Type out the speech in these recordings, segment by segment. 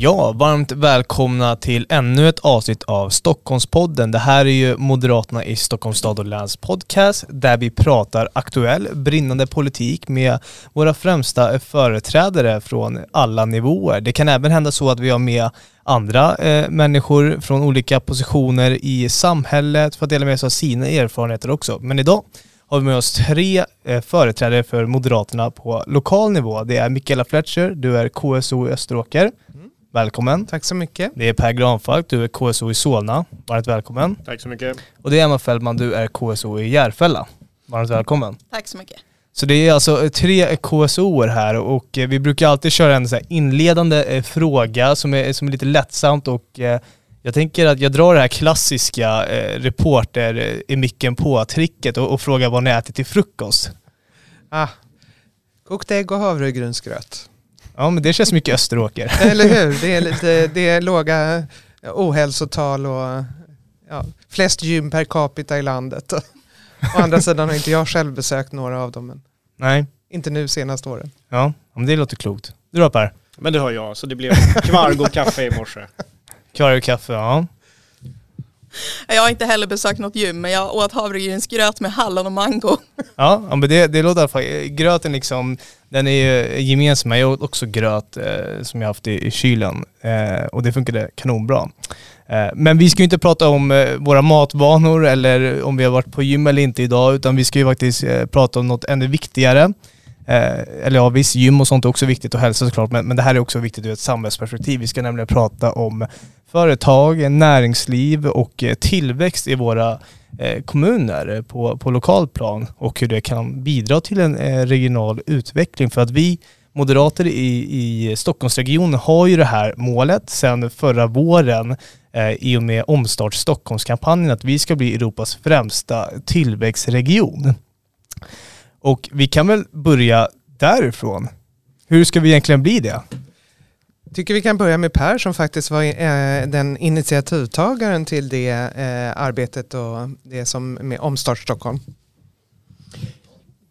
Ja, varmt välkomna till ännu ett avsnitt av Stockholmspodden. Det här är ju Moderaterna i Stockholms stad och läns podcast där vi pratar aktuell, brinnande politik med våra främsta företrädare från alla nivåer. Det kan även hända så att vi har med andra eh, människor från olika positioner i samhället för att dela med sig av sina erfarenheter också. Men idag har vi med oss tre eh, företrädare för Moderaterna på lokal nivå. Det är Mikaela Fletcher, du är KSO i Österåker. Mm. Välkommen. Tack så mycket. Det är Per Granfalk, du är KSO i Solna. Varmt välkommen. Tack så mycket. Och det är Emma Fällman, du är KSO i Järfälla. Varmt välkommen. Tack så mycket. Så det är alltså tre KSOer här och eh, vi brukar alltid köra en så här inledande eh, fråga som är, som är lite lättsamt och eh, jag tänker att jag drar det här klassiska reporter i micken på-tricket och, och frågar vad ni äter till frukost. Ah, kokt ägg och havregrynsgröt. Ja men det känns mycket Österåker. Eller hur, det är, lite, det är låga ohälsotal och ja, flest gym per capita i landet. Å andra sidan har inte jag själv besökt några av dem. Men Nej. Inte nu senaste åren. Ja, men det låter klokt. Du då Per? Men det har jag, så det blev kvarg och kaffe i morse. Kvarg och kaffe, ja. Jag har inte heller besökt något gym, men jag åt havregrynsgröt med hallon och mango. Ja, men det, det låter i alla fall, gröten liksom, den är ju gemensam. Jag åt också gröt eh, som jag haft i, i kylen eh, och det funkade kanonbra. Eh, men vi ska ju inte prata om eh, våra matvanor eller om vi har varit på gym eller inte idag, utan vi ska ju faktiskt eh, prata om något ännu viktigare. Eh, eller ja, visst gym och sånt är också viktigt och hälsa såklart, men, men det här är också viktigt ur ett samhällsperspektiv. Vi ska nämligen prata om företag, näringsliv och eh, tillväxt i våra eh, kommuner på, på lokal plan och hur det kan bidra till en eh, regional utveckling. För att vi moderater i, i Stockholmsregionen har ju det här målet sedan förra våren eh, i och med Omstart Stockholmskampanjen att vi ska bli Europas främsta tillväxtregion. Och vi kan väl börja därifrån. Hur ska vi egentligen bli det? tycker vi kan börja med Per som faktiskt var eh, den initiativtagaren till det eh, arbetet och det som med Omstart Stockholm.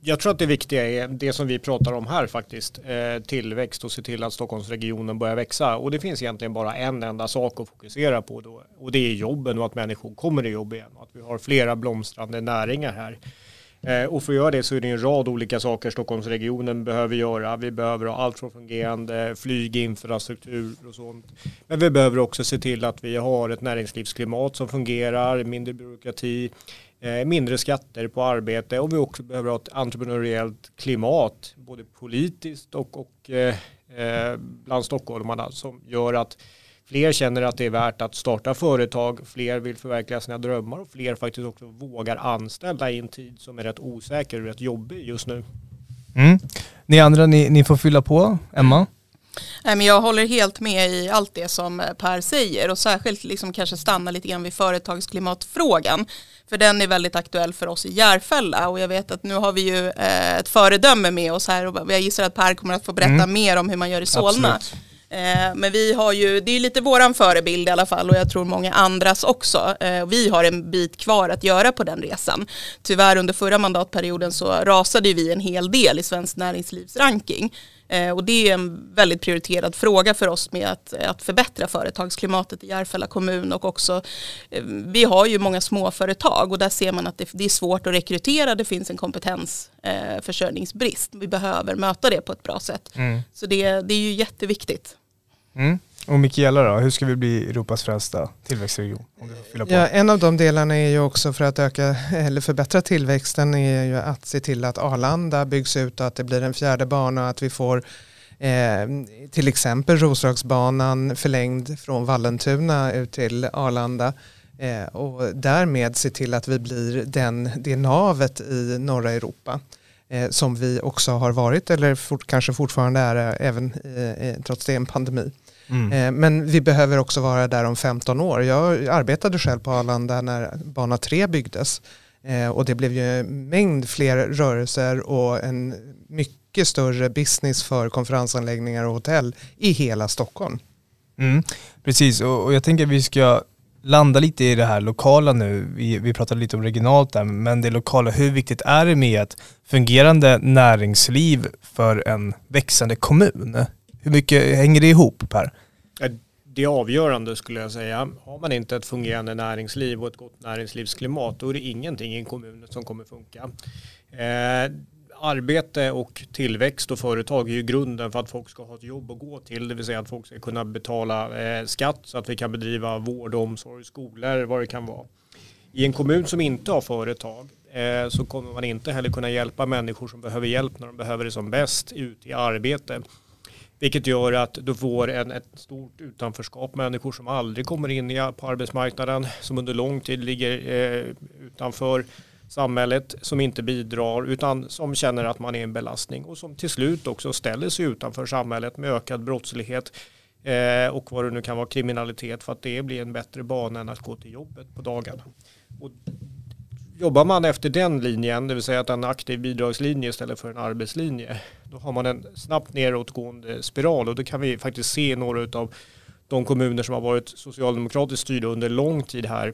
Jag tror att det viktiga är det som vi pratar om här faktiskt, eh, tillväxt och se till att Stockholmsregionen börjar växa. Och det finns egentligen bara en enda sak att fokusera på då och det är jobben och att människor kommer i jobb igen och att vi har flera blomstrande näringar här. Eh, och för att göra det så är det en rad olika saker Stockholmsregionen behöver göra. Vi behöver ha allt från fungerande flyginfrastruktur och sånt. Men vi behöver också se till att vi har ett näringslivsklimat som fungerar, mindre byråkrati, eh, mindre skatter på arbete och vi också behöver ha ett entreprenöriellt klimat, både politiskt och, och eh, eh bland stockholmarna som gör att Fler känner att det är värt att starta företag, fler vill förverkliga sina drömmar och fler faktiskt också vågar anställa i en tid som är rätt osäker och rätt jobbig just nu. Mm. Ni andra, ni, ni får fylla på. Emma? Jag håller helt med i allt det som Per säger och särskilt liksom kanske stanna lite grann vid företagsklimatfrågan. För den är väldigt aktuell för oss i Järfälla och jag vet att nu har vi ju eh, ett föredöme med oss här och jag gissar att Per kommer att få berätta mm. mer om hur man gör i Solna. Absolut. Eh, men vi har ju, det är lite våran förebild i alla fall och jag tror många andras också. Eh, vi har en bit kvar att göra på den resan. Tyvärr under förra mandatperioden så rasade vi en hel del i svensk näringslivs ranking. Eh, och det är en väldigt prioriterad fråga för oss med att, att förbättra företagsklimatet i Järfälla kommun och också vi har ju många småföretag och där ser man att det, det är svårt att rekrytera, det finns en kompetensförsörjningsbrist. Vi behöver möta det på ett bra sätt. Mm. Så det, det är ju jätteviktigt. Mm. Och Mikaela då, hur ska vi bli Europas främsta tillväxtregion? Ja, en av de delarna är ju också för att öka eller förbättra tillväxten är ju att se till att Arlanda byggs ut och att det blir en fjärde bana och att vi får eh, till exempel Roslagsbanan förlängd från Vallentuna ut till Arlanda eh, och därmed se till att vi blir den, det navet i norra Europa eh, som vi också har varit eller fort, kanske fortfarande är även eh, trots det en pandemi. Mm. Eh, men vi behöver också vara där om 15 år. Jag arbetade själv på Arlanda när bana 3 byggdes eh, och det blev ju en mängd fler rörelser och en mycket större business för konferensanläggningar och hotell i hela Stockholm. Mm, precis, och, och jag tänker att vi ska landa lite i det här lokala nu. Vi, vi pratade lite om regionalt där, men det lokala, hur viktigt är det med ett fungerande näringsliv för en växande kommun? Hur mycket hänger det ihop Per? Det är avgörande skulle jag säga. Har man inte ett fungerande näringsliv och ett gott näringslivsklimat då är det ingenting i en kommun som kommer funka. Eh, arbete och tillväxt och företag är ju grunden för att folk ska ha ett jobb att gå till, det vill säga att folk ska kunna betala eh, skatt så att vi kan bedriva vård, omsorg, skolor, vad det kan vara. I en kommun som inte har företag eh, så kommer man inte heller kunna hjälpa människor som behöver hjälp när de behöver det som bäst ut i arbete. Vilket gör att du får en, ett stort utanförskap, människor som aldrig kommer in på arbetsmarknaden, som under lång tid ligger eh, utanför samhället som inte bidrar utan som känner att man är en belastning och som till slut också ställer sig utanför samhället med ökad brottslighet eh, och vad det nu kan vara kriminalitet för att det blir en bättre bana än att gå till jobbet på dagarna. Och jobbar man efter den linjen, det vill säga att en aktiv bidragslinje istället för en arbetslinje, då har man en snabbt nedåtgående spiral och det kan vi faktiskt se i några av de kommuner som har varit socialdemokratiskt styrda under lång tid här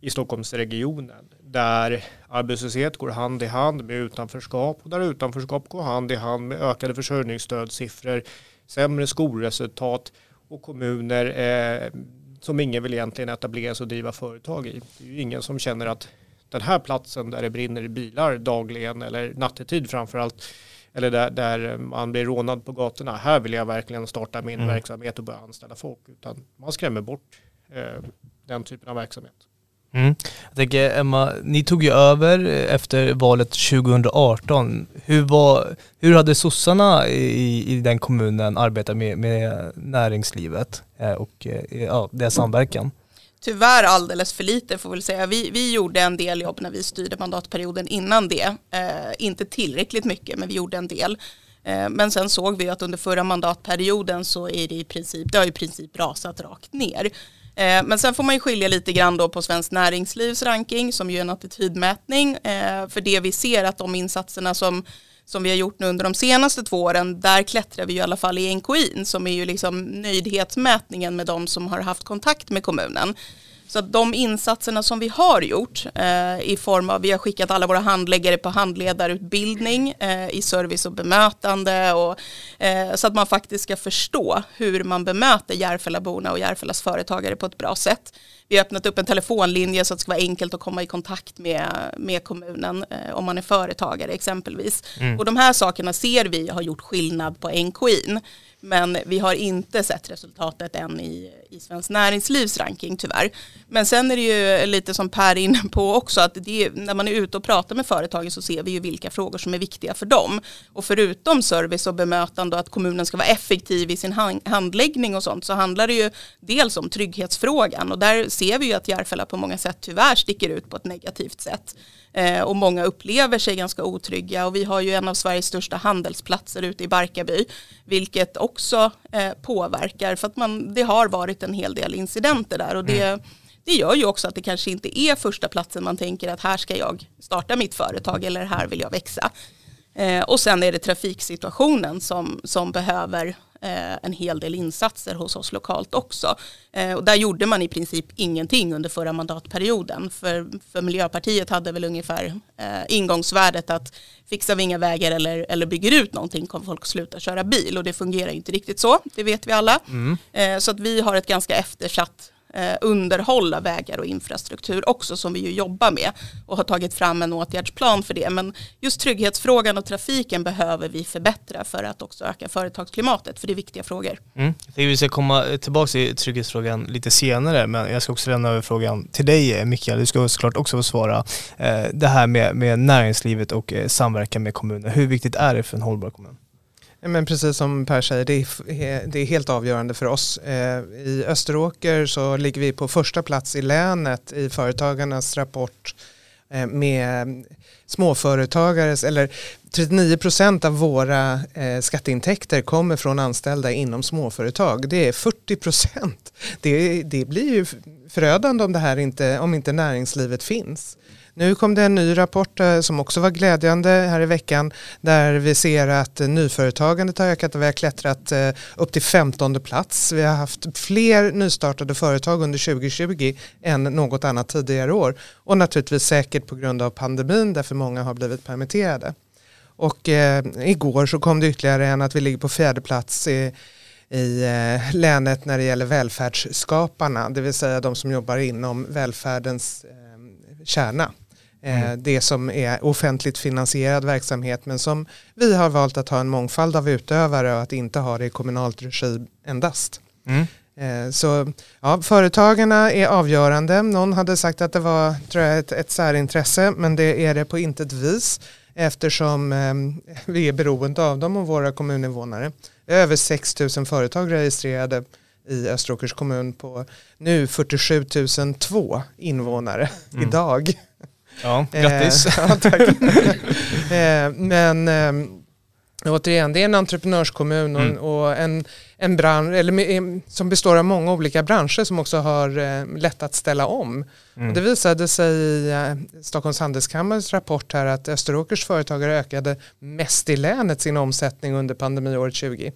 i Stockholmsregionen där arbetslöshet går hand i hand med utanförskap och där utanförskap går hand i hand med ökade försörjningsstödssiffror, sämre skolresultat och kommuner eh, som ingen vill egentligen etablera sig och driva företag i. Det är ju ingen som känner att den här platsen där det brinner bilar dagligen eller nattetid framförallt eller där, där man blir rånad på gatorna. Här vill jag verkligen starta min mm. verksamhet och börja anställa folk. Utan man skrämmer bort eh, den typen av verksamhet. Mm. Jag tänker Emma, ni tog ju över efter valet 2018. Hur, var, hur hade sossarna i, i den kommunen arbetat med, med näringslivet eh, och eh, ja, deras samverkan? Tyvärr alldeles för lite får vi säga. Vi, vi gjorde en del jobb när vi styrde mandatperioden innan det. Eh, inte tillräckligt mycket men vi gjorde en del. Eh, men sen såg vi att under förra mandatperioden så är det i princip, det har i princip rasat rakt ner. Eh, men sen får man ju skilja lite grann då på Svenskt Näringslivs ranking som ju är en attitydmätning. Eh, för det vi ser att de insatserna som, som vi har gjort nu under de senaste två åren, där klättrar vi i alla fall i NKI som är ju liksom nöjdhetsmätningen med de som har haft kontakt med kommunen. Så att de insatserna som vi har gjort eh, i form av, vi har skickat alla våra handläggare på handledarutbildning eh, i service och bemötande och, eh, så att man faktiskt ska förstå hur man bemöter Järfällaborna och Järfällas företagare på ett bra sätt. Vi har öppnat upp en telefonlinje så att det ska vara enkelt att komma i kontakt med, med kommunen eh, om man är företagare exempelvis. Mm. Och de här sakerna ser vi har gjort skillnad på NKI. Men vi har inte sett resultatet än i, i Svenskt Näringslivs ranking tyvärr. Men sen är det ju lite som Per är inne på också att det, när man är ute och pratar med företagen så ser vi ju vilka frågor som är viktiga för dem. Och förutom service och bemötande och att kommunen ska vara effektiv i sin handläggning och sånt så handlar det ju dels om trygghetsfrågan och där ser vi ju att Järfälla på många sätt tyvärr sticker ut på ett negativt sätt. Eh, och många upplever sig ganska otrygga och vi har ju en av Sveriges största handelsplatser ute i Barkarby vilket också eh, påverkar för att man, det har varit en hel del incidenter där och det, mm. det gör ju också att det kanske inte är första platsen man tänker att här ska jag starta mitt företag eller här vill jag växa. Eh, och sen är det trafiksituationen som, som behöver Eh, en hel del insatser hos oss lokalt också. Eh, och där gjorde man i princip ingenting under förra mandatperioden. För, för Miljöpartiet hade väl ungefär eh, ingångsvärdet att fixar vi inga vägar eller, eller bygger ut någonting kommer folk sluta köra bil och det fungerar inte riktigt så, det vet vi alla. Mm. Så att vi har ett ganska eftersatt eh, Eh, underhålla vägar och infrastruktur också som vi ju jobbar med och har tagit fram en åtgärdsplan för det. Men just trygghetsfrågan och trafiken behöver vi förbättra för att också öka företagsklimatet för det är viktiga frågor. Mm. Vi ska komma tillbaka till trygghetsfrågan lite senare men jag ska också lämna över frågan till dig eh, Mikael, du ska såklart också få svara. Eh, det här med, med näringslivet och samverkan med kommuner, hur viktigt är det för en hållbar kommun? Men precis som Per säger, det är, det är helt avgörande för oss. Eh, I Österåker så ligger vi på första plats i länet i Företagarnas rapport eh, med småföretagares, eller 39 procent av våra eh, skatteintäkter kommer från anställda inom småföretag. Det är 40 procent. Det, det blir ju förödande om, det här inte, om inte näringslivet finns. Nu kom det en ny rapport eh, som också var glädjande här i veckan där vi ser att nyföretagandet har ökat och vi har klättrat eh, upp till 15 plats. Vi har haft fler nystartade företag under 2020 än något annat tidigare år och naturligtvis säkert på grund av pandemin därför många har blivit permitterade. Och eh, igår så kom det ytterligare en att vi ligger på fjärde plats i, i eh, länet när det gäller välfärdsskaparna, det vill säga de som jobbar inom välfärdens eh, kärna. Eh, mm. Det som är offentligt finansierad verksamhet men som vi har valt att ha en mångfald av utövare och att inte ha det i kommunalt regi endast. Mm. Eh, så ja, företagarna är avgörande. Någon hade sagt att det var tror jag, ett, ett särintresse men det är det på intet vis eftersom eh, vi är beroende av dem och våra kommuninvånare. Över 6 000 företag registrerade i Österåkers kommun på nu 47 002 invånare mm. idag. Ja, grattis. Eh, ja, tack. eh, men eh, återigen, det är en entreprenörskommun och, mm. och en, en bransch eller, eh, som består av många olika branscher som också har eh, lätt att ställa om. Mm. Det visade sig i eh, Stockholms Handelskammares rapport här att Österåkers företagare ökade mest i länet sin omsättning under pandemiåret 20.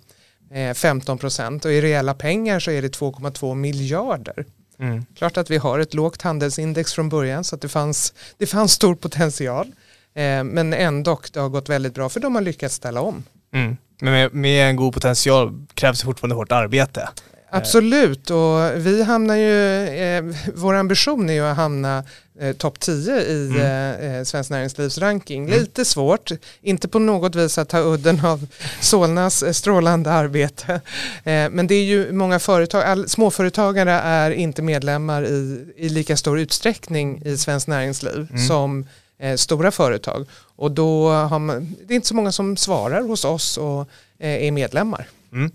15 procent och i reella pengar så är det 2,2 miljarder. Mm. Klart att vi har ett lågt handelsindex från början så att det fanns, det fanns stor potential. Eh, men ändå, det har gått väldigt bra för de har lyckats ställa om. Mm. Men med, med, en god potential krävs fortfarande hårt arbete. Absolut och vi hamnar ju, eh, vår ambition är ju att hamna eh, topp 10 i mm. eh, eh, Svenskt Näringslivs ranking. Mm. Lite svårt, inte på något vis att ta udden av Solnas eh, strålande arbete. Eh, men det är ju många företag, all, småföretagare är inte medlemmar i, i lika stor utsträckning i Svenskt Näringsliv mm. som eh, stora företag. Och då har man, det är inte så många som svarar hos oss och är medlemmar. Mm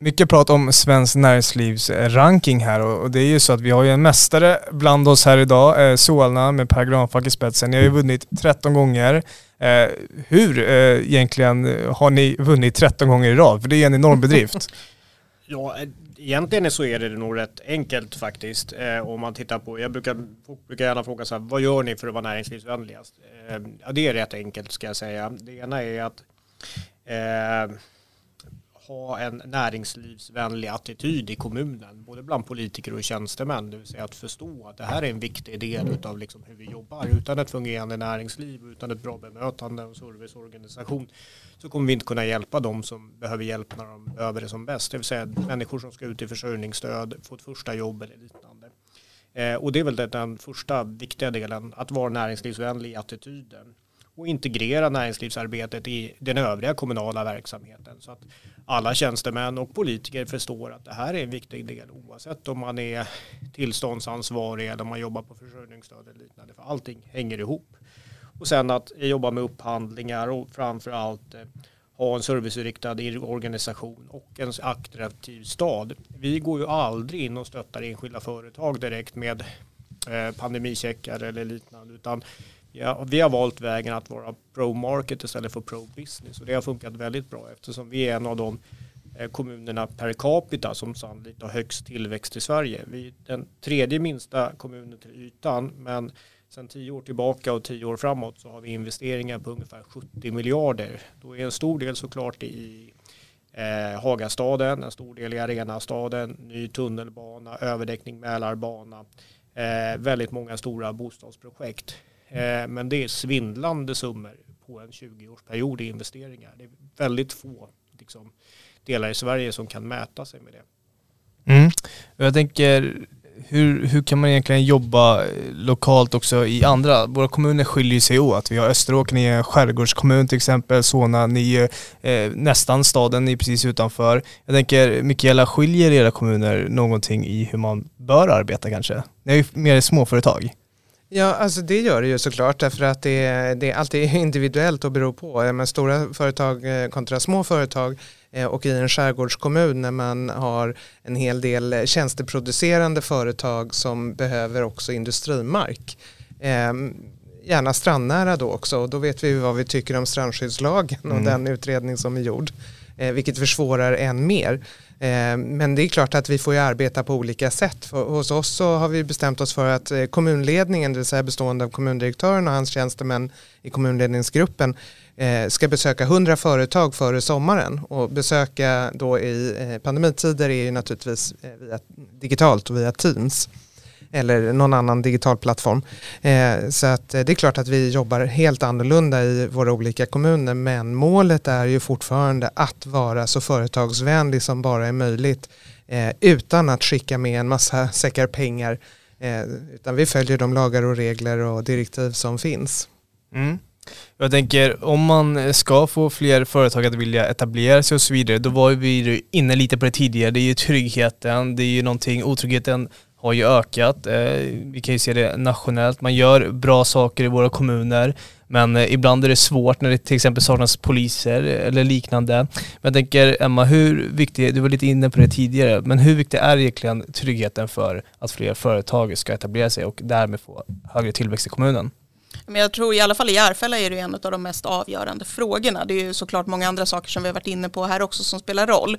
mycket prat om svensk näringslivs ranking här och det är ju så att vi har ju en mästare bland oss här idag, eh, Solna med Per Granfalk i spetsen. Ni har ju vunnit 13 gånger. Eh, hur eh, egentligen har ni vunnit 13 gånger i rad? För det är en enorm bedrift. ja, egentligen så är det nog rätt enkelt faktiskt. om man tittar på, jag brukar, brukar gärna fråga så här, vad gör ni för att vara näringslivsvänligast? ja, det är rätt enkelt ska jag säga. Det ena är att ha en näringslivsvänlig attityd i kommunen, både bland politiker och tjänstemän, det vill säga att förstå att det här är en viktig del av liksom hur vi jobbar. Utan ett fungerande näringsliv, utan ett bra bemötande och serviceorganisation så kommer vi inte kunna hjälpa dem som behöver hjälp när de behöver det som bäst, det vill säga människor som ska ut i försörjningsstöd, få ett första jobb eller liknande. Eh, och det är väl den första viktiga delen, att vara näringslivsvänlig i attityden och integrera näringslivsarbetet i den övriga kommunala verksamheten så att alla tjänstemän och politiker förstår att det här är en viktig del oavsett om man är tillståndsansvarig eller om man jobbar på försörjningsstöd eller liknande för allting hänger ihop. Och sen att jobba med upphandlingar och framför allt eh, ha en serviceinriktad organisation och en attraktiv stad. Vi går ju aldrig in och stöttar enskilda företag direkt med eh, pandemicheckar eller liknande utan Ja, vi har valt vägen att vara pro-market istället för pro-business och det har funkat väldigt bra eftersom vi är en av de eh, kommunerna per capita som sannolikt har högst tillväxt i Sverige. Vi är den tredje minsta kommunen till ytan men sedan tio år tillbaka och tio år framåt så har vi investeringar på ungefär 70 miljarder. Då är en stor del såklart i eh, Hagastaden, en stor del i Arenastaden, ny tunnelbana, överdäckning Mälarbana, eh, väldigt många stora bostadsprojekt. Eh, men det är svindlande summor på en 20-årsperiod i investeringar. Det är väldigt få liksom, delar i Sverige som kan mäta sig med det. Mm. Jag tänker, hur, hur kan man egentligen jobba eh, lokalt också i andra? Våra kommuner skiljer sig åt. Vi har Österåker, ni är en skärgårdskommun till exempel. Solna, ni är eh, nästan staden, ni är precis utanför. Jag tänker, Mikaela, skiljer era kommuner någonting i hur man bör arbeta kanske? Ni är ju mer småföretag. Ja, alltså det gör det ju såklart därför att det, det är alltid individuellt och beror på. Men stora företag eh, kontra små företag eh, och i en skärgårdskommun när man har en hel del tjänsteproducerande företag som behöver också industrimark. Ehm, gärna strandnära då också och då vet vi vad vi tycker om strandskyddslagen och Mm. den utredning som är gjord. Eh, vilket försvårar än mer. Eh, men det är klart att vi får ju arbeta på olika sätt. Hos oss så har vi bestämt oss för att eh, kommunledningen, det vill säga bestående av kommundirektören och hans tjänstemän i kommunledningsgruppen eh, ska besöka 100 företag före sommaren och besöka då i pandemitider är ju naturligtvis via, digitalt och via Teams eller någon annan digital plattform. Eh, så att eh, det är klart att vi jobbar helt annorlunda i våra olika kommuner men målet är ju fortfarande att vara så företagsvänlig som bara är möjligt eh, utan att skicka med en massa säckar pengar eh, utan vi följer de lagar och regler och direktiv som finns. Mm. Jag tänker om man ska få fler företag att vilja etablera sig och så vidare, då var vi ju inne lite på det tidigare. Det är ju tryggheten, det är ju någonting, otryggheten har ju ökat. Eh, vi kan ju se det nationellt. Man gör bra saker i våra kommuner, men eh, ibland är det svårt när det till exempel saknas poliser eller liknande. Men jag tänker Emma, hur viktig, du var lite inne på det tidigare, men hur viktig är egentligen tryggheten för att fler företag ska etablera sig och därmed få högre tillväxt i kommunen? Men jag tror i alla fall i Järfälla är det en av de mest avgörande frågorna. Det är ju såklart många andra saker som vi har varit inne på här också som spelar roll.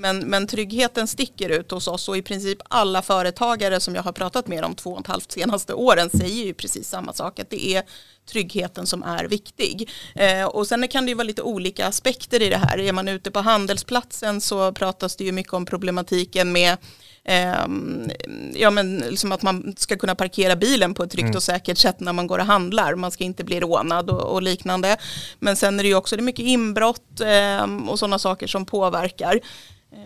Men, men tryggheten sticker ut hos oss och i princip alla företagare som jag har pratat med de två och ett halvt senaste åren säger ju precis samma sak, att det är tryggheten som är viktig. Eh, och sen kan det ju vara lite olika aspekter i det här. Är man ute på handelsplatsen så pratas det ju mycket om problematiken med Ehm, ja, men liksom att man ska kunna parkera bilen på ett tryggt Mm. och säkert sätt när man går och handlar. Man ska inte bli rånad och, och liknande. Men sen är det ju också det mycket inbrott ehm, och sådana saker som påverkar.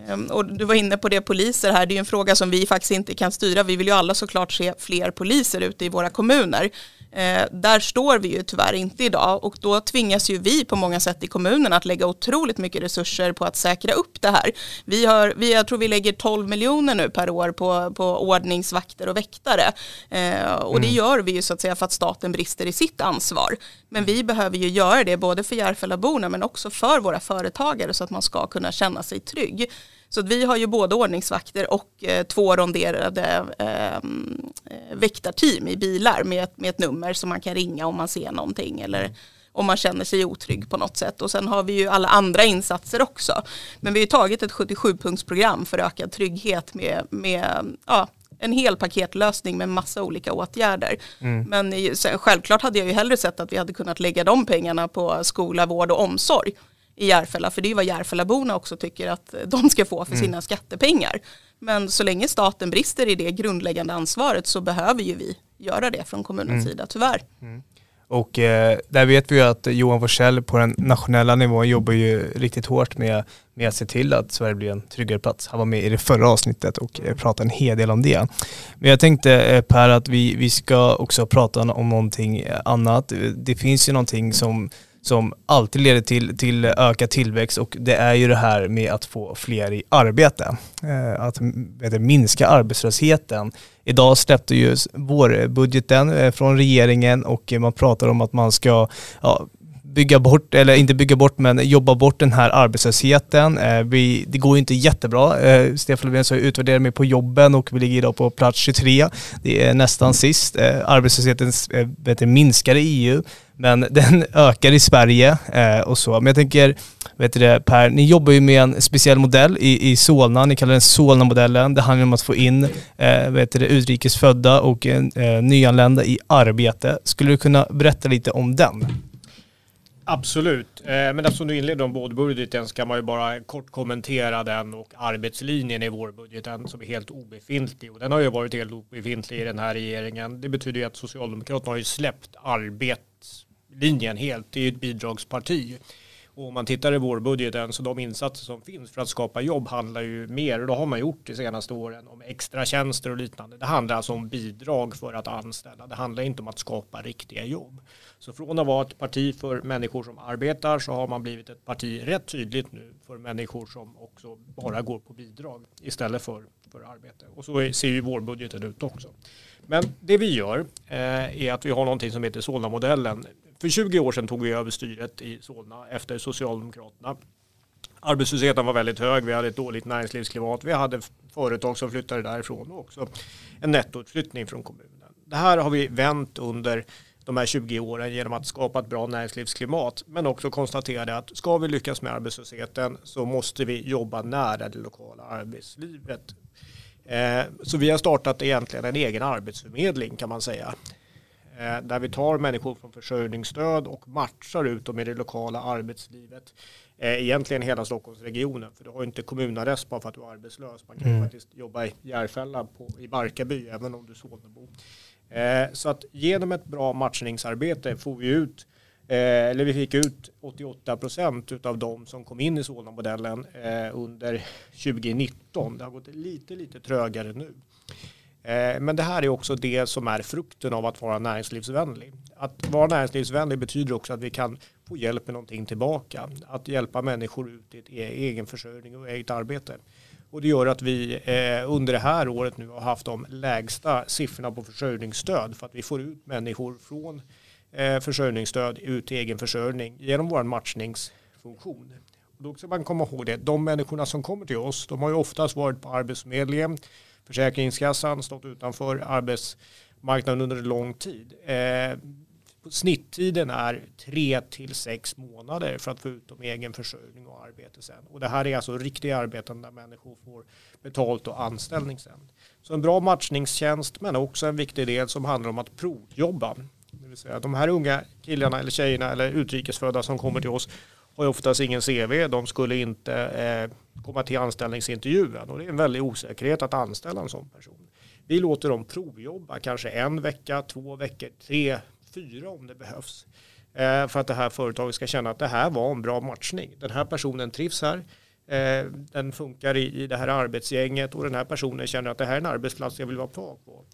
Ehm, och du var inne på det poliser här, det är ju en fråga som vi faktiskt inte kan styra. Vi vill ju alla såklart se fler poliser ute i våra kommuner. Eh, där står vi ju tyvärr inte idag och då tvingas ju vi på många sätt i kommunen att lägga otroligt mycket resurser på att säkra upp det här. Vi har, vi, jag tror vi lägger 12 miljoner nu per år på, på ordningsvakter och väktare eh, och det gör vi ju så att säga för att staten brister i sitt ansvar. Men vi behöver ju göra det både för Järfällaborna men också för våra företagare så att man ska kunna känna sig trygg. Så vi har ju både ordningsvakter och eh, två ronderade eh, väktarteam i bilar med, ett- med ett nummer som man kan ringa om man ser någonting eller om man känner sig otrygg på något sätt. Och sen har vi ju alla andra insatser också. Men vi har tagit ett 77-punktsprogram för ökad trygghet med, med ja, en hel paketlösning med massa olika åtgärder. Men i- sen, självklart hade jag ju hellre sett att vi hade kunnat lägga de pengarna på skola, vård och omsorg i Järfälla. För det är vad Järfällaborna också tycker att de ska få för sina skattepengar. Men så länge staten brister i det grundläggande ansvaret så behöver ju vi göra det från kommunens sida, tyvärr. Och eh, där vet vi ju att Johan Forsell på den nationella nivån jobbar ju riktigt hårt med, med att se till att Sverige blir en tryggare plats. Han var med i det förra avsnittet och eh, pratade en hel del om det. Men jag tänkte eh, Per att vi, vi ska också prata om någonting annat. Det finns ju någonting som som alltid leder till, till ökad tillväxt och det är ju det här med att få fler i arbete. Eh, att vet minska arbetslösheten. Idag släppte ju vårbudgeten eh, från regeringen och man pratar om att man ska ja, bygga bort, eller inte bygga bort men jobba bort den här arbetslösheten. Eh, vi, det går ju inte jättebra. Eh, Stefan Löfven så utvärderar mig på jobben och vi ligger idag på plats 23. Det är nästan sist. Eh, arbetslösheten vet du, minskar i EU men den ökar i Sverige och så. Men jag tänker, vet du det, Per, ni jobbar ju med en speciell modell i, i Solna, ni kallar den Solna-modellen. Det handlar om att få in eh, vet du det, utrikesfödda och eh, nyanlända i arbete. Skulle du kunna berätta lite om den? Absolut, eh, men eftersom du inledde om vårbudgeten så kan man ju bara kort kommentera den och arbetslinjen i vårbudgeten som är helt obefintlig. Och den har ju varit helt obefintlig i den här regeringen. Det betyder ju att Socialdemokraterna har ju släppt arbetslinjen helt. Det är ju ett bidragsparti. Och om man tittar i vårbudgeten så de insatser som finns för att skapa jobb handlar ju mer, och det har man gjort de senaste åren, om extra tjänster och liknande. Det handlar alltså om bidrag för att anställa. Det handlar inte om att skapa riktiga jobb. Så från att vara ett parti för människor som arbetar så har man blivit ett parti rätt tydligt nu för människor som också bara går på bidrag istället för, för arbete. Och så ser ju vårbudgeten ut också. Men det vi gör eh, är att vi har någonting som heter Solna-modellen. För 20 år sedan tog vi över styret i Solna efter Socialdemokraterna. Arbetslösheten var väldigt hög, vi hade ett dåligt näringslivsklimat, vi hade företag som flyttade därifrån och också en nettoutflyttning från kommunen. Det här har vi vänt under de här 20 åren genom att skapa ett bra näringslivsklimat. Men också konstaterade att ska vi lyckas med arbetslösheten så måste vi jobba nära det lokala arbetslivet. Eh, så vi har startat egentligen en egen arbetsförmedling kan man säga. Eh, där vi tar människor från försörjningsstöd och matchar ut dem i det lokala arbetslivet. Eh, egentligen hela Stockholmsregionen, för du har inte kommunarrest bara för att du är arbetslös. Man kan mm. faktiskt jobba i Järfälla på, i Barkarby även om du är Solnabo. Eh, så att genom ett bra matchningsarbete får vi ut eller vi fick ut 88 procent av de som kom in i Solna-modellen under 2019. Det har gått lite, lite trögare nu. Eh, men det här är också det som är frukten av att vara näringslivsvänlig. Att vara näringslivsvänlig betyder också att vi kan få hjälp med någonting tillbaka. Att hjälpa människor ut i ett e-, egen försörjning och eget arbete. Och det gör att vi eh, under det här året nu har haft de lägsta siffrorna på försörjningsstöd för att vi får ut människor från eh, försörjningsstöd ut till egen försörjning genom vår matchningsfunktion. Och då ska man komma ihåg det, de människorna som kommer till oss, de har ju oftast varit på Arbetsförmedlingen, Försäkringskassan stått utanför arbetsmarknaden under lång tid. Eh, snitttiden är tre till sex månader för att få ut dem i egen försörjning och arbete sen. Och det här är alltså riktiga arbeten där människor får betalt och anställning sen. Så en bra matchningstjänst men också en viktig del som handlar om att provjobba. Det vill säga de här unga killarna eller tjejerna eller utrikesfödda som kommer till oss har ju oftast ingen CV. De skulle inte eh, komma till anställningsintervjun och det är en väldig osäkerhet att anställa en sån person. Vi låter dem provjobba kanske en vecka, två veckor, tre, fyra om det behövs. Eh, för att det här företaget ska känna att det här var en bra matchning. Den här personen trivs här. Eh, den funkar i, det här arbetsgänget och den här personen känner att det här är en arbetsplats jag vill vara kvar på.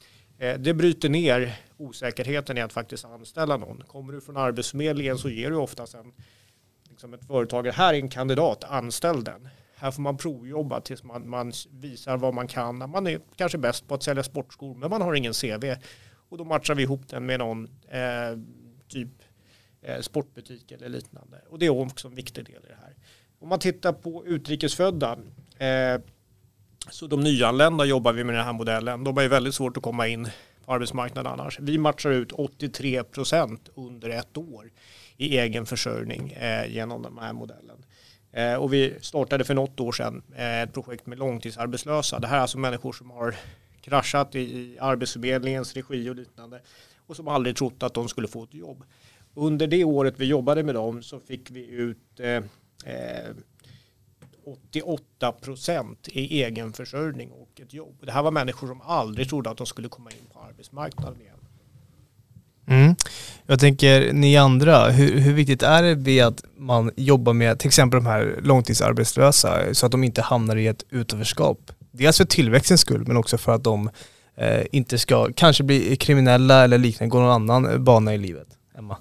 Det bryter ner osäkerheten i att faktiskt anställa någon. Kommer du från Arbetsförmedlingen så ger du oftast en liksom ett företag, här är en kandidat, anställ den. Här får man provjobba tills man, man visar vad man kan. Man är kanske bäst på att sälja sportskor men man har ingen CV. Och då matchar vi ihop den med någon eh, typ eh, sportbutik eller liknande. Och det är också en viktig del i det här. Om man tittar på utrikesfödda eh, så de nyanlända jobbar vi med den här modellen. De har ju väldigt svårt att komma in på arbetsmarknaden annars. Vi matchar ut 83 procent under ett år i egen försörjning eh, genom den här modellen. Eh, och vi startade för något år sedan eh, ett projekt med långtidsarbetslösa. Det här är alltså människor som har kraschat i, i Arbetsförmedlingens regi och liknande och som aldrig trott att de skulle få ett jobb. Under det året vi jobbade med dem så fick vi ut eh, eh 88 procent i egen försörjning och ett jobb. Det här var människor som aldrig trodde att de skulle komma in på arbetsmarknaden igen. Mm. Jag tänker, ni andra, hur, hur viktigt är det att man jobbar med till exempel de här långtidsarbetslösa så att de inte hamnar i ett utanförskap? Dels för tillväxtens skull men också för att de eh, inte ska kanske bli kriminella eller liknande, gå någon annan bana i livet. Emma?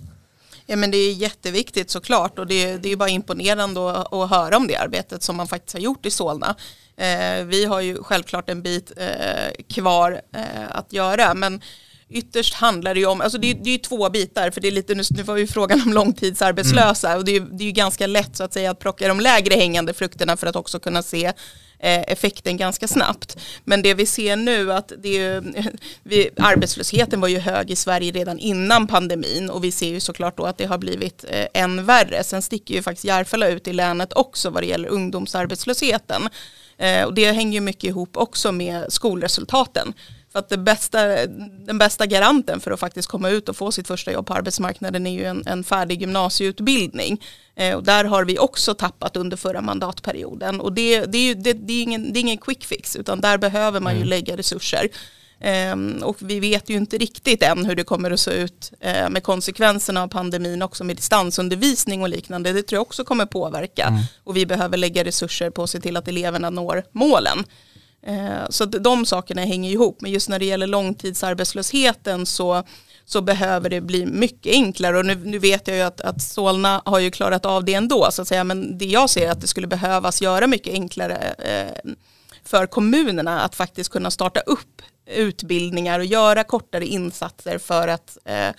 Ja men det är jätteviktigt såklart och det, det är bara imponerande att, att höra om det arbetet som man faktiskt har gjort i Solna. Eh, vi har ju självklart en bit eh, kvar eh, att göra men ytterst handlar det ju om, alltså det, det är två bitar, för det är lite, nu var ju frågan om långtidsarbetslösa mm. och det är, det är ju ganska lätt så att säga att plocka de lägre hängande frukterna för att också kunna se eh, effekten ganska snabbt. Men det vi ser nu att det är, vi, arbetslösheten var ju hög i Sverige redan innan pandemin och vi ser ju såklart då att det har blivit eh, än värre. Sen sticker ju faktiskt Järfälla ut i länet också vad det gäller ungdomsarbetslösheten. Eh, och det hänger ju mycket ihop också med skolresultaten. För att det bästa, den bästa garanten för att faktiskt komma ut och få sitt första jobb på arbetsmarknaden är ju en, en färdig gymnasieutbildning. Eh, och där har vi också tappat under förra mandatperioden. Och det, det, är, ju, det, det är, ingen, det är ingen quick fix utan där behöver man ju mm. lägga resurser. Um, och vi vet ju inte riktigt än hur det kommer att se ut uh, med konsekvenserna av pandemin också med distansundervisning och liknande. Det tror jag också kommer påverka. Mm. Och vi behöver lägga resurser på att se till att eleverna når målen. Eh, så de sakerna hänger ihop. Men just när det gäller långtidsarbetslösheten så, så behöver det bli mycket enklare. Och nu, nu vet jag ju att, att Solna har ju klarat av det ändå. Så att säga. Men det jag ser är att det skulle behövas göra mycket enklare eh, för kommunerna att faktiskt kunna starta upp utbildningar och göra kortare insatser för att eh,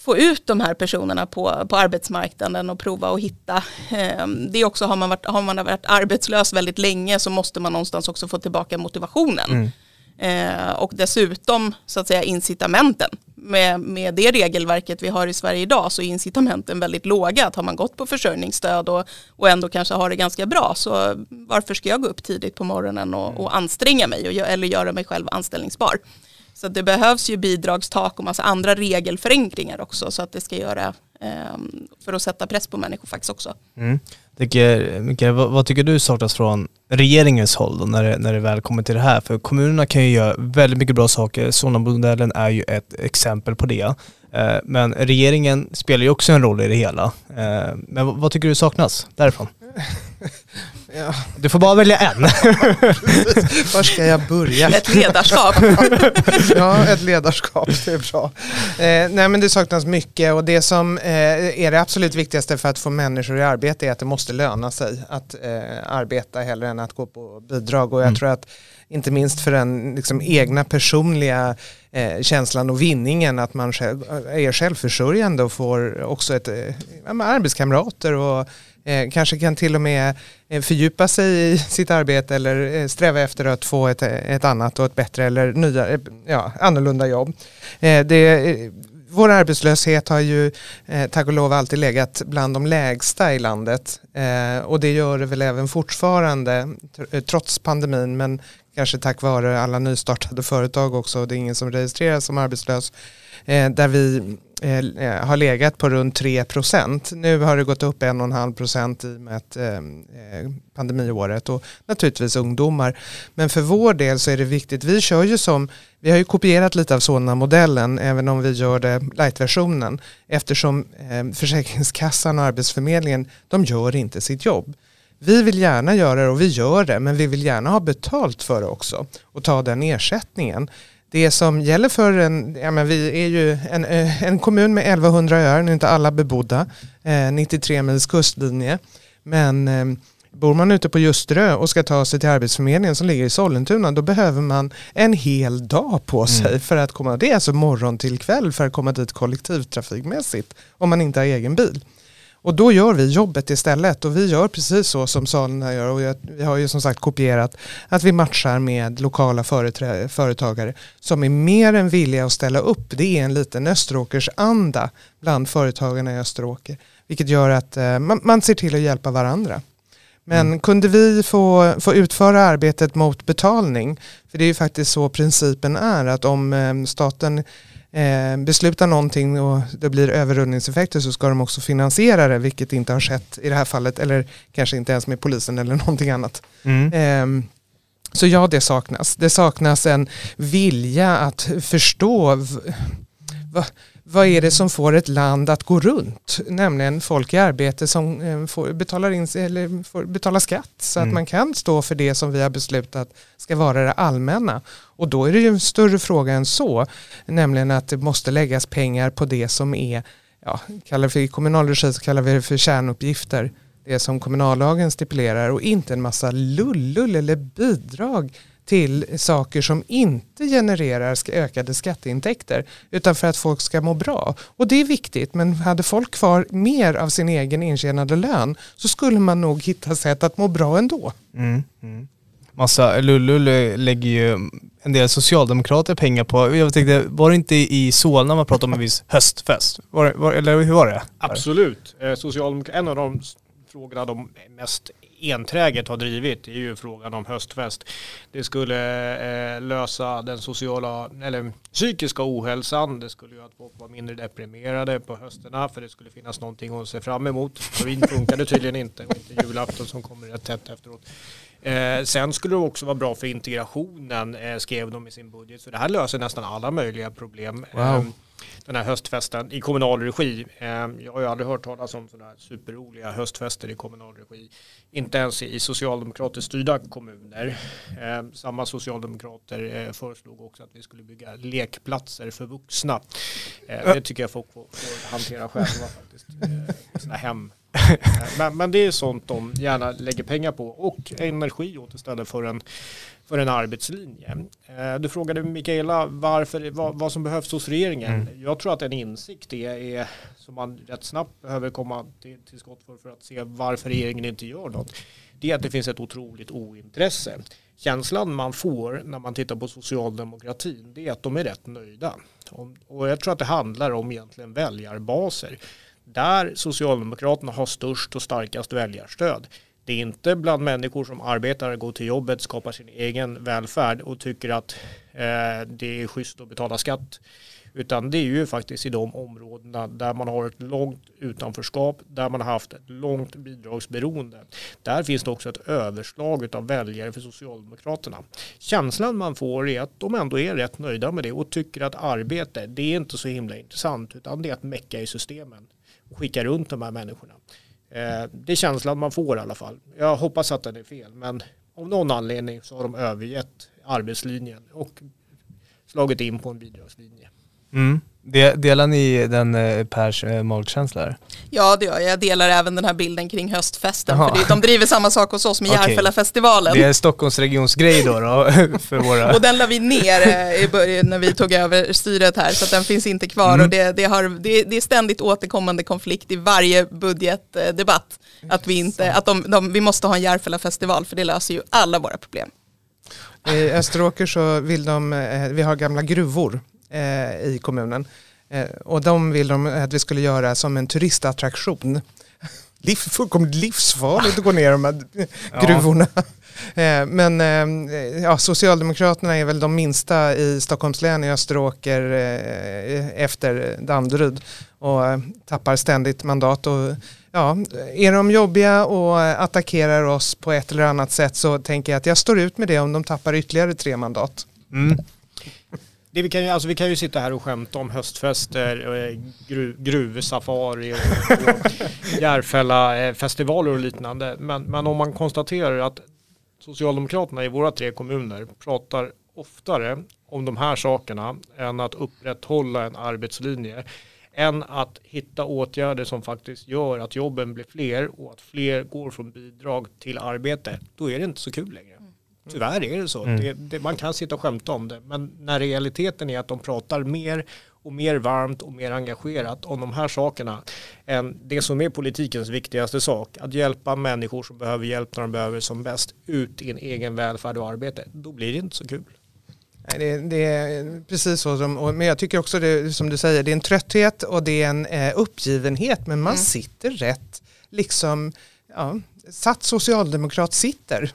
få ut de här personerna på, på arbetsmarknaden och prova att hitta. Ehm, det är också, har man, varit, har man varit arbetslös väldigt länge så måste man någonstans också få tillbaka motivationen. Mm. Eh, och dessutom så att säga incitamenten. med, med det regelverket vi har i Sverige idag så är incitamenten väldigt låga. Att har man gått på försörjningsstöd och, och ändå kanske har det ganska bra så varför ska jag gå upp tidigt på morgonen och, och anstränga mig och, eller göra mig själv anställningsbar? Så det behövs ju bidragstak och massa andra regelförenklingar också så att det ska göra ehm, för att sätta press på människor faktiskt också. Mm. Tycker, Mikael, vad, vad, tycker du saknas från regeringens håll då, när, det, när det väl kommer till det här? För kommunerna kan ju göra väldigt mycket bra saker. Solna-modellen är ju ett exempel på det. Eh, men regeringen spelar ju också en roll i det hela. Eh, men vad tycker du saknas därifrån? Ja. Du får bara välja en. Var ska jag börja? Ett ledarskap. ja, ett ledarskap, det är bra. Eh, nej men det saknas mycket och det som eh, är det absolut viktigaste för att få människor i arbete är att det måste löna sig att eh, arbeta hellre än att gå på bidrag och jag mm. tror att inte minst för den liksom, egna personliga eh, känslan och vinningen att man själv, är självförsörjande och får också ett, eh, arbetskamrater och eh, kanske kan till och med eh, fördjupa sig i sitt arbete eller eh, sträva efter att få ett, eh, ett annat och ett bättre eller nya, ja, annorlunda jobb. Eh, det, vår arbetslöshet har ju eh, tack och lov alltid legat bland de lägsta i landet eh, och det gör det väl även fortfarande trots pandemin men kanske tack vare alla nystartade företag också. Det är ingen som registreras som arbetslös. Eh, där vi eh, eh har legat på runt 3 procent. Nu har det gått upp 1,5 procent i och med ett, eh, eh, pandemiåret och naturligtvis ungdomar. Men för vår del så är det viktigt, vi kör ju som, vi har ju kopierat lite av sådana modellen även om vi gör det light-versionen eftersom Försäkringskassan och Arbetsförmedlingen de gör inte sitt jobb. Vi vill gärna göra det och vi gör det men vi vill gärna ha betalt för det också och ta den ersättningen. Det som gäller för en, ja men vi är ju en, eh, en kommun med 1100 öar, nu är inte alla bebodda, eh, 93 mils kustlinje. Men eh, bor man ute på Ljusterö och ska ta sig till Arbetsförmedlingen som ligger i Sollentuna då behöver man en hel dag på sig mm. för att komma, det är alltså morgon till kväll för att komma dit kollektivtrafikmässigt om man inte har egen bil. Och då gör vi jobbet istället och vi gör precis så som Solna gör och vi har ju som sagt kopierat att vi matchar med lokala företagare som är mer än villiga att ställa upp. Det är en liten Österåkers anda bland företagarna i Österåker vilket gör att eh, man, man ser till att hjälpa varandra. Men mm. kunde vi få, få utföra arbetet mot betalning, för det är ju faktiskt så principen är att om eh, staten beslutar någonting och det blir överrullningseffekter så ska de också finansiera det, vilket inte har skett i det här fallet, eller kanske inte ens med polisen eller någonting annat. Mm. Eh, så ja, det saknas. Det saknas en vilja att förstå vad är det som får ett land att gå runt? Nämligen folk i arbete som eh, får, betalar, in, eller får betala skatt så mm. att man kan stå för det som vi har beslutat ska vara det allmänna. Och då är det ju en större fråga än så, nämligen att det måste läggas pengar på det som är, ja, kallar för, i kommunal regi så kallar vi det för kärnuppgifter, det som kommunallagen stipulerar och inte en massa lullull eller bidrag till saker som inte genererar ökade skatteintäkter utan för att folk ska må bra. Och det är viktigt men hade folk kvar mer av sin egen intjänade lön så skulle man nog hitta sätt att må bra ändå. Mm, mm. Massa lullull lägger ju en del socialdemokrater pengar på. Jag tänkte, var det inte i Solna man pratade om en viss höstfest? Var, var, eller hur var det? Absolut. Eh, Socialdemok en av de frågorna de mest enträget har drivit är ju frågan om höstfest. Det skulle eh, lösa den sociala eller psykiska ohälsan. Det skulle göra att folk var mindre deprimerade på hösterna för det skulle finnas någonting att se fram emot. Halloween funkade tydligen inte och inte julafton som kommer rätt tätt efteråt. Eh, sen skulle det också vara bra för integrationen eh, skrev de i sin budget. Så det här löser nästan alla möjliga problem. Wow. Den här höstfesten i kommunal regi. Ehm, jag har ju aldrig hört talas om sådana här superroliga höstfester i kommunal regi. Inte ens i socialdemokratiskt styrda kommuner. Ehm, samma socialdemokrater eh, föreslog också att vi skulle bygga lekplatser för vuxna. Ehm, det tycker jag folk får, får hantera själva faktiskt. Eh, sina hem. Men, men det är sånt de gärna lägger pengar på och energi åt istället för en för en arbetslinje. Eh, du frågade Mikaela varför, vad, vad som behövs hos regeringen. Mm. Jag tror att en insikt är, är som man rätt snabbt behöver komma till, till skott för för att se varför regeringen inte gör något. Det är att det finns ett otroligt ointresse. känslan man får när man tittar på socialdemokratin det är att de är rätt nöjda. Och jag tror att det handlar om egentligen väljarbaser. Där Socialdemokraterna har störst och starkast väljarstöd. Det är inte bland människor som arbetar, går till jobbet, skapar sin egen välfärd och tycker att eh, det är schysst att betala skatt. Utan det är ju faktiskt i de områdena där man har ett långt utanförskap, där man har haft ett långt bidragsberoende. Där finns det också ett överslag av väljare för Socialdemokraterna. Känslan man får är att de ändå är rätt nöjda med det och tycker att arbete, det är inte så himla intressant utan det är att mecka i systemen och skicka runt de här människorna. Eh, det är känslan man får i alla fall. Jag hoppas att den är fel, men av någon anledning så har de övergett arbetslinjen och slagit in på en bidragslinje. Mm. Delar ni den eh, Pers eh, magkänsla? Ja det gör jag. Jag delar även den här bilden kring höstfesten. För det, de driver samma sak hos oss med okay. Järfällafestivalen. Det är Stockholmsregionsgrej då, då för våra... och den la vi ner eh, i början när vi tog över styret här så att den finns inte kvar. Mm. Och det, det, har, det, det är ständigt återkommande konflikt i varje budgetdebatt. Att vi, inte, att de, de, vi måste ha en Järfällafestival för det löser ju alla våra problem. I Österåker så vill de, vi har gamla gruvor i kommunen. Eh, och de vill de att vi skulle göra som en turistattraktion. Liv, fullkomligt livsfarligt att gå ner i de här gruvorna. Eh, men eh, ja, Socialdemokraterna är väl de minsta i Stockholms län i Österåker eh, efter Danderyd och tappar ständigt mandat. Och, ja, är de jobbiga och attackerar oss på ett eller annat sätt så tänker jag att jag står ut med det om de tappar ytterligare tre mandat. Mm. Det vi, kan ju, alltså vi kan ju sitta här och skämta om höstfester, eh, gru, gruvsafari och, och Järfälla-festivaler och liknande. Men, men om man konstaterar att Socialdemokraterna i våra tre kommuner pratar oftare om de här sakerna än att upprätthålla en arbetslinje än att hitta åtgärder som faktiskt gör att jobben blir fler och att fler går från bidrag till arbete, då är det inte så kul längre. Tyvärr är det så. Mm. Det, det, man kan sitta och skämta om det. Men när realiteten är att de pratar mer och mer varmt och mer engagerat om de här sakerna än det som är politikens viktigaste sak. Att hjälpa människor som behöver hjälp när de behöver som bäst ut i en egen välfärd och arbete. Då blir det inte så kul. Det, det, är precis så, som, men jag tycker också det som du säger, det är en trötthet och det är en eh, uppgivenhet men man mm. sitter rätt, liksom, ja, satt socialdemokrat sitter.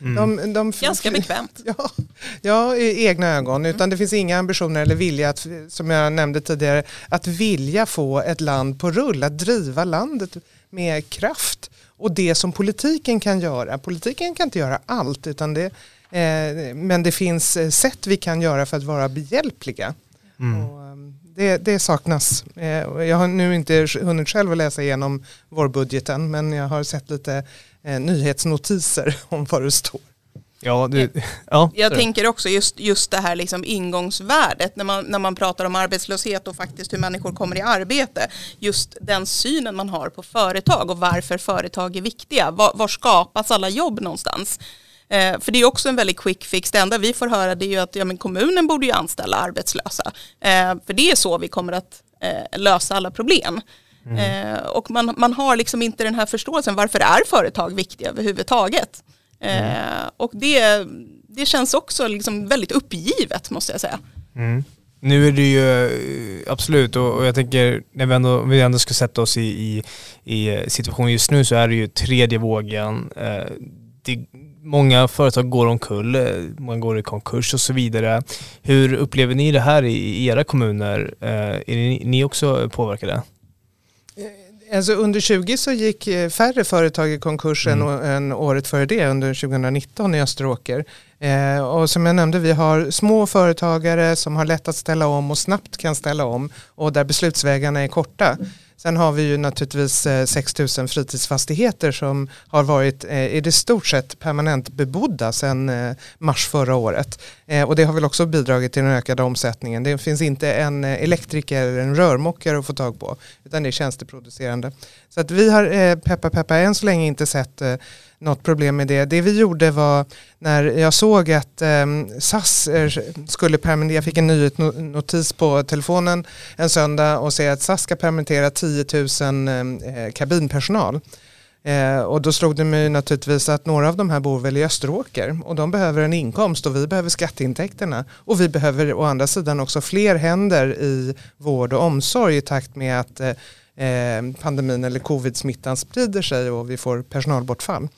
Mm. De, de, Ganska bekvämt. Ja, ja, i egna ögon. Utan det finns inga ambitioner eller vilja, att, som jag nämnde tidigare, att vilja få ett land på rull, att driva landet med kraft. Och det som politiken kan göra, politiken kan inte göra allt, utan det, eh, men det finns eh, sätt vi kan göra för att vara behjälpliga. Mm. Och, ehm, det, det, saknas. Eh, jag har nu inte hunnit själv att läsa igenom vårbudgeten men jag har sett lite eh, nyhetsnotiser om vad det står. Ja, det, ja, jag tänker också just, just det här liksom ingångsvärdet när man, när man pratar om arbetslöshet och faktiskt hur människor kommer i arbete. Just den synen man har på företag och varför företag är viktiga. Var, var skapas alla jobb någonstans? Eh, för det är också en väldigt quick fix. Det enda vi får höra det är ju att ja, men kommunen borde ju anställa arbetslösa. Eh, för det är så vi kommer att eh, lösa alla problem. Mm. Eh, och man, man har liksom inte den här förståelsen, varför är företag viktiga överhuvudtaget? Eh, mm. Och det, det känns också liksom väldigt uppgivet måste jag säga. Mm. Nu är det ju eh, absolut och, jag tänker när vi ändå, vi ändå ska sätta oss i, i, i situationen just nu så är det ju tredje vågen. Det, många företag går omkull, många går i konkurs och så vidare. Hur upplever ni det här i era kommuner? Är ni också påverkade? Alltså under 20 så gick eh, färre företag i konkurs mm. än, än året före det, under 2019 i Österåker. Eh, och som jag nämnde, vi har små företagare som har lätt att ställa om och snabbt kan ställa om och där beslutsvägarna är korta. Sen har vi ju naturligtvis eh, 6 000 fritidsfastigheter som har varit eh, i det stort sett permanent bebodda sedan eh, mars förra året. Och det har väl också bidragit till den ökade omsättningen. Det finns inte en elektriker eller en rörmokare att få tag på utan det är tjänsteproducerande. Så att vi har peppa peppa än så länge inte sett något problem med det. Det vi gjorde var när jag såg att ehm, eh, SAS skulle permittera, jag fick en nyhetsnotis på telefonen en söndag och säger att SAS ska permittera 10 000 ehm, eh, kabinpersonal. Eh, och då slog det mig naturligtvis att några av de här bor väl i Österåker och de behöver en inkomst och vi behöver skatteintäkterna. Och vi behöver å andra sidan också fler händer i vård och omsorg i takt med att eh, eh pandemin eller covid-smittan sprider sig och vi får personalbortfall.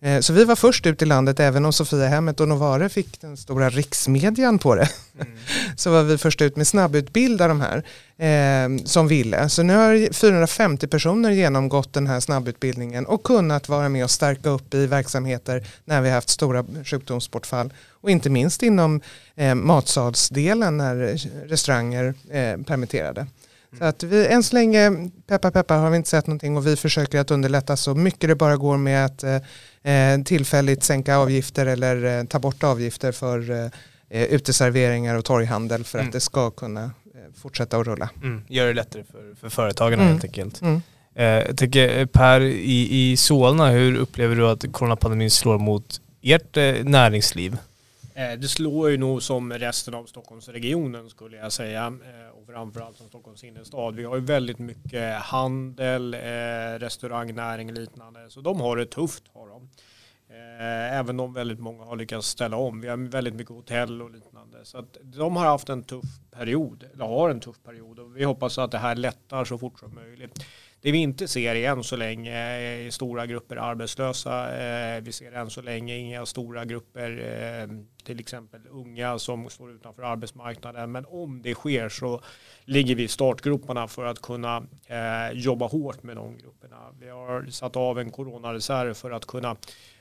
Eh, så vi var först ut i landet, även om Sofiahemmet och Novare fick den stora riksmedjan på det. Mm. så var vi först ut med snabbutbilda de här eh, som ville. Så nu har 450 personer genomgått den här snabbutbildningen och kunnat vara med och stärka upp i verksamheter när vi har haft stora sjukdomsbortfall. Och inte minst inom eh, matsalsdelen när restauranger eh, permitterade. Så att vi, än så länge, peppa peppa, har vi inte sett någonting och vi försöker att underlätta så mycket det bara går med att eh, tillfälligt sänka avgifter eller eh, ta bort avgifter för eh, uteserveringar och torghandel för mm. att det ska kunna fortsätta att rulla. Mm. Gör det lättare för, för företagarna mm. helt enkelt. Mm. Jag tänker Per, i, i Solna, hur upplever du att coronapandemin slår mot ert näringsliv? Eh, det slår ju nog som resten av Stockholmsregionen skulle jag säga eh, och framförallt som Stockholms innerstad. Vi har ju väldigt mycket handel, eh, restaurangnäring och liknande så de har det tufft har de. Även om väldigt många har lyckats ställa om. Vi har väldigt mycket hotell och liknande. Så att de har haft en tuff period, eller har en tuff period. Och vi hoppas att det här lättar så fort som möjligt. Det vi inte ser är än så länge är stora grupper arbetslösa. Eh, vi ser än så länge inga stora grupper, eh, till exempel unga som står utanför arbetsmarknaden. Men om det sker så ligger vi i startgroparna för att kunna jobba hårt med de grupperna. Vi har satt av en coronareserv för att kunna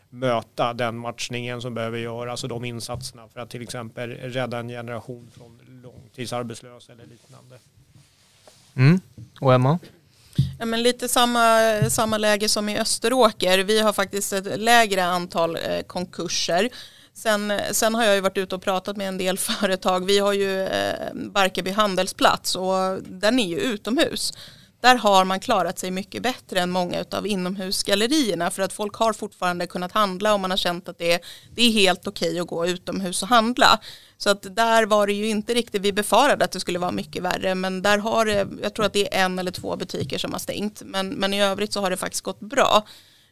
möta den matchningen som behöver göras alltså och de insatserna för att till exempel rädda en generation från långtidsarbetslösa eller liknande. Mm. Och Emma? Ja, men lite samma, samma läge som i Österåker. Vi har faktiskt ett lägre antal eh, konkurser. Sen, sen har jag ju varit ute och pratat med en del företag. Vi har ju eh, Barkarby handelsplats och den är ju utomhus där har man klarat sig mycket bättre än många av inomhusgallerierna för att folk har fortfarande kunnat handla och man har känt att det är, det är helt okej okay att gå utomhus och handla. Så att där var det ju inte riktigt, vi befarade att det skulle vara mycket värre men där har det, jag tror att det är en eller två butiker som har stängt men, men i övrigt så har det faktiskt gått bra.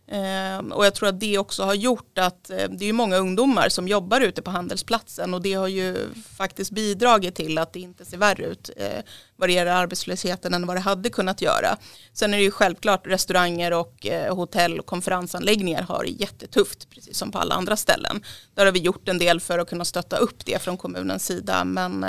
Ehm, och jag tror att det också har gjort att eh, det är många ungdomar som jobbar ute på handelsplatsen och det har ju faktiskt bidragit till att det inte ser värre ut eh, vad det gäller arbetslösheten än vad det hade kunnat göra. Sen är det ju självklart restauranger och eh, hotell och konferensanläggningar har det jättetufft precis som på alla andra ställen. Där har vi gjort en del för att kunna stötta upp det från kommunens sida men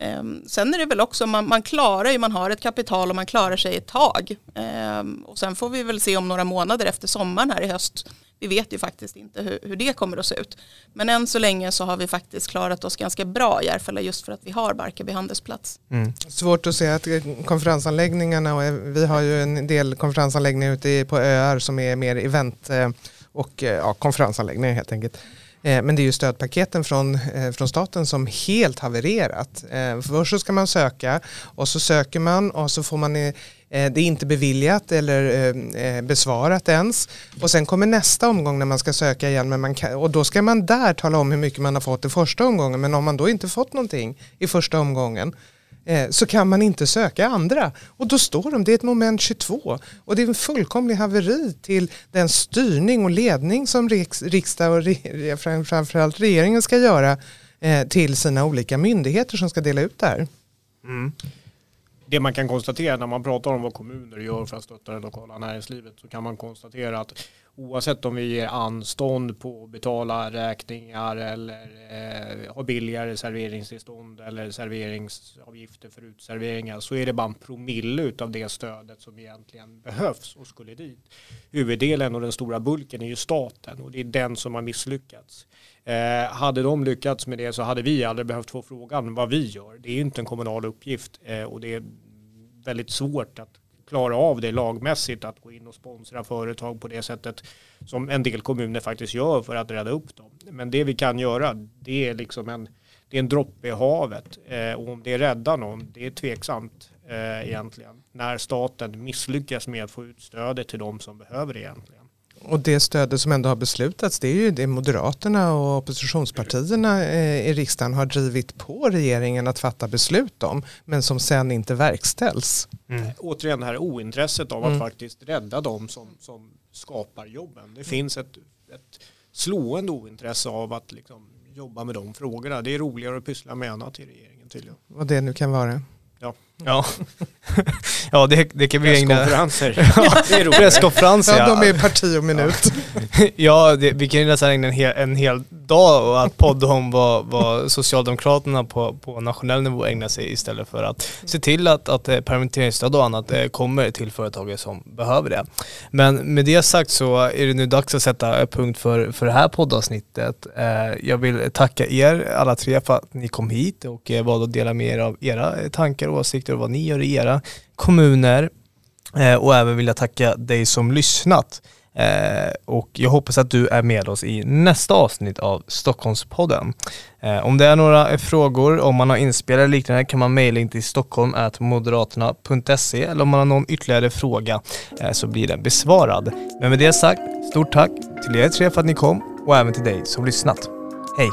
Ehm, sen är det väl också, man, man klarar ju, man har ett kapital och man klarar sig ett tag. Ehm, och sen får vi väl se om några månader efter sommaren här i höst. Vi vet ju faktiskt inte hur, hur, det kommer att se ut. Men än så länge så har vi faktiskt klarat oss ganska bra i Järfälla just för att vi har Barkarby handelsplats. Mm. Svårt att se att konferensanläggningarna, och vi har ju en del konferensanläggningar ute på öar som är mer event eh, och eh, ja, konferensanläggningar helt enkelt. Eh, men det är ju stödpaketen från, eh, från staten som helt havererat. Eh, först så ska man söka och så söker man och så får man det är inte beviljat eller besvarat ens. Och sen kommer nästa omgång när man ska söka igen men man kan, och då ska man där tala om hur mycket man har fått i första omgången. Men om man då inte fått någonting i första omgången Eh, så kan man inte söka andra. Och då står de, det är ett moment 22. Och det är en fullkomlig haveri till den styrning och ledning som riksdag och framförallt regeringen ska göra eh, till sina olika myndigheter som ska dela ut det här. Mm det man kan konstatera när man pratar om vad kommuner gör för att stötta det lokala näringslivet så kan man konstatera att oavsett om vi ger anstånd på att betala räkningar eller eh, har billigare serveringstillstånd eller serveringsavgifter för utserveringar så är det bara en promille av det stödet som egentligen behövs och skulle dit. Huvuddelen och den stora bulken är ju staten och det är den som har misslyckats. Eh, hade de lyckats med det så hade vi aldrig behövt få frågan vad vi gör. Det är inte en kommunal uppgift eh, och det är väldigt svårt att klara av det lagmässigt att gå in och sponsra företag på det sättet som en del kommuner faktiskt gör för att rädda upp dem. Men det vi kan göra det är liksom en, det är en droppe i havet eh, och om det räddar någon det är tveksamt eh, egentligen när staten misslyckas med att få ut stödet till de som behöver det egentligen. Och det stödet som ändå har beslutats det är ju det Moderaterna och oppositionspartierna eh, i riksdagen har drivit på regeringen att fatta beslut om men som sen inte verkställs. Mm. Återigen det här ointresset av att mm. faktiskt rädda dem som, som skapar jobben. Det finns ett, ett slående ointresse av att liksom jobba med de frågorna. Det är roligare att pyssla med annat i regeringen tydligen. Vad det nu kan vara. Ja, ja det, det kan vi ägna... Presskonferenser. Ja, det är roligt. Presskonferenser Ja, ja. de är parti och minut. Ja, det, vi kan ju nästan ägna en hel, en hel dag och att podda om vad, vad Socialdemokraterna på, på nationell nivå ägnar sig istället för att se till att, att eh, permitteringsstöd och annat eh, kommer till företagare som behöver det. Men med det sagt så är det nu dags att sätta punkt för, för det här poddavsnittet. Eh, Jag vill tacka er alla tre för att ni kom hit och valde att dela med er av era tankar och åsikter och vad ni gör i era kommuner. Eh, Och även vill jag tacka dig som lyssnat. Eh, och jag hoppas att du är med oss i nästa avsnitt av Stockholmspodden. Eh, om det är några frågor, om man har inspel eller liknande kan man mejla in till stockholm.moderaterna.se eller om man har någon ytterligare fråga eh, så blir den besvarad. Men med det sagt, stort tack till er tre för att ni kom och även till dig som lyssnat. Hej!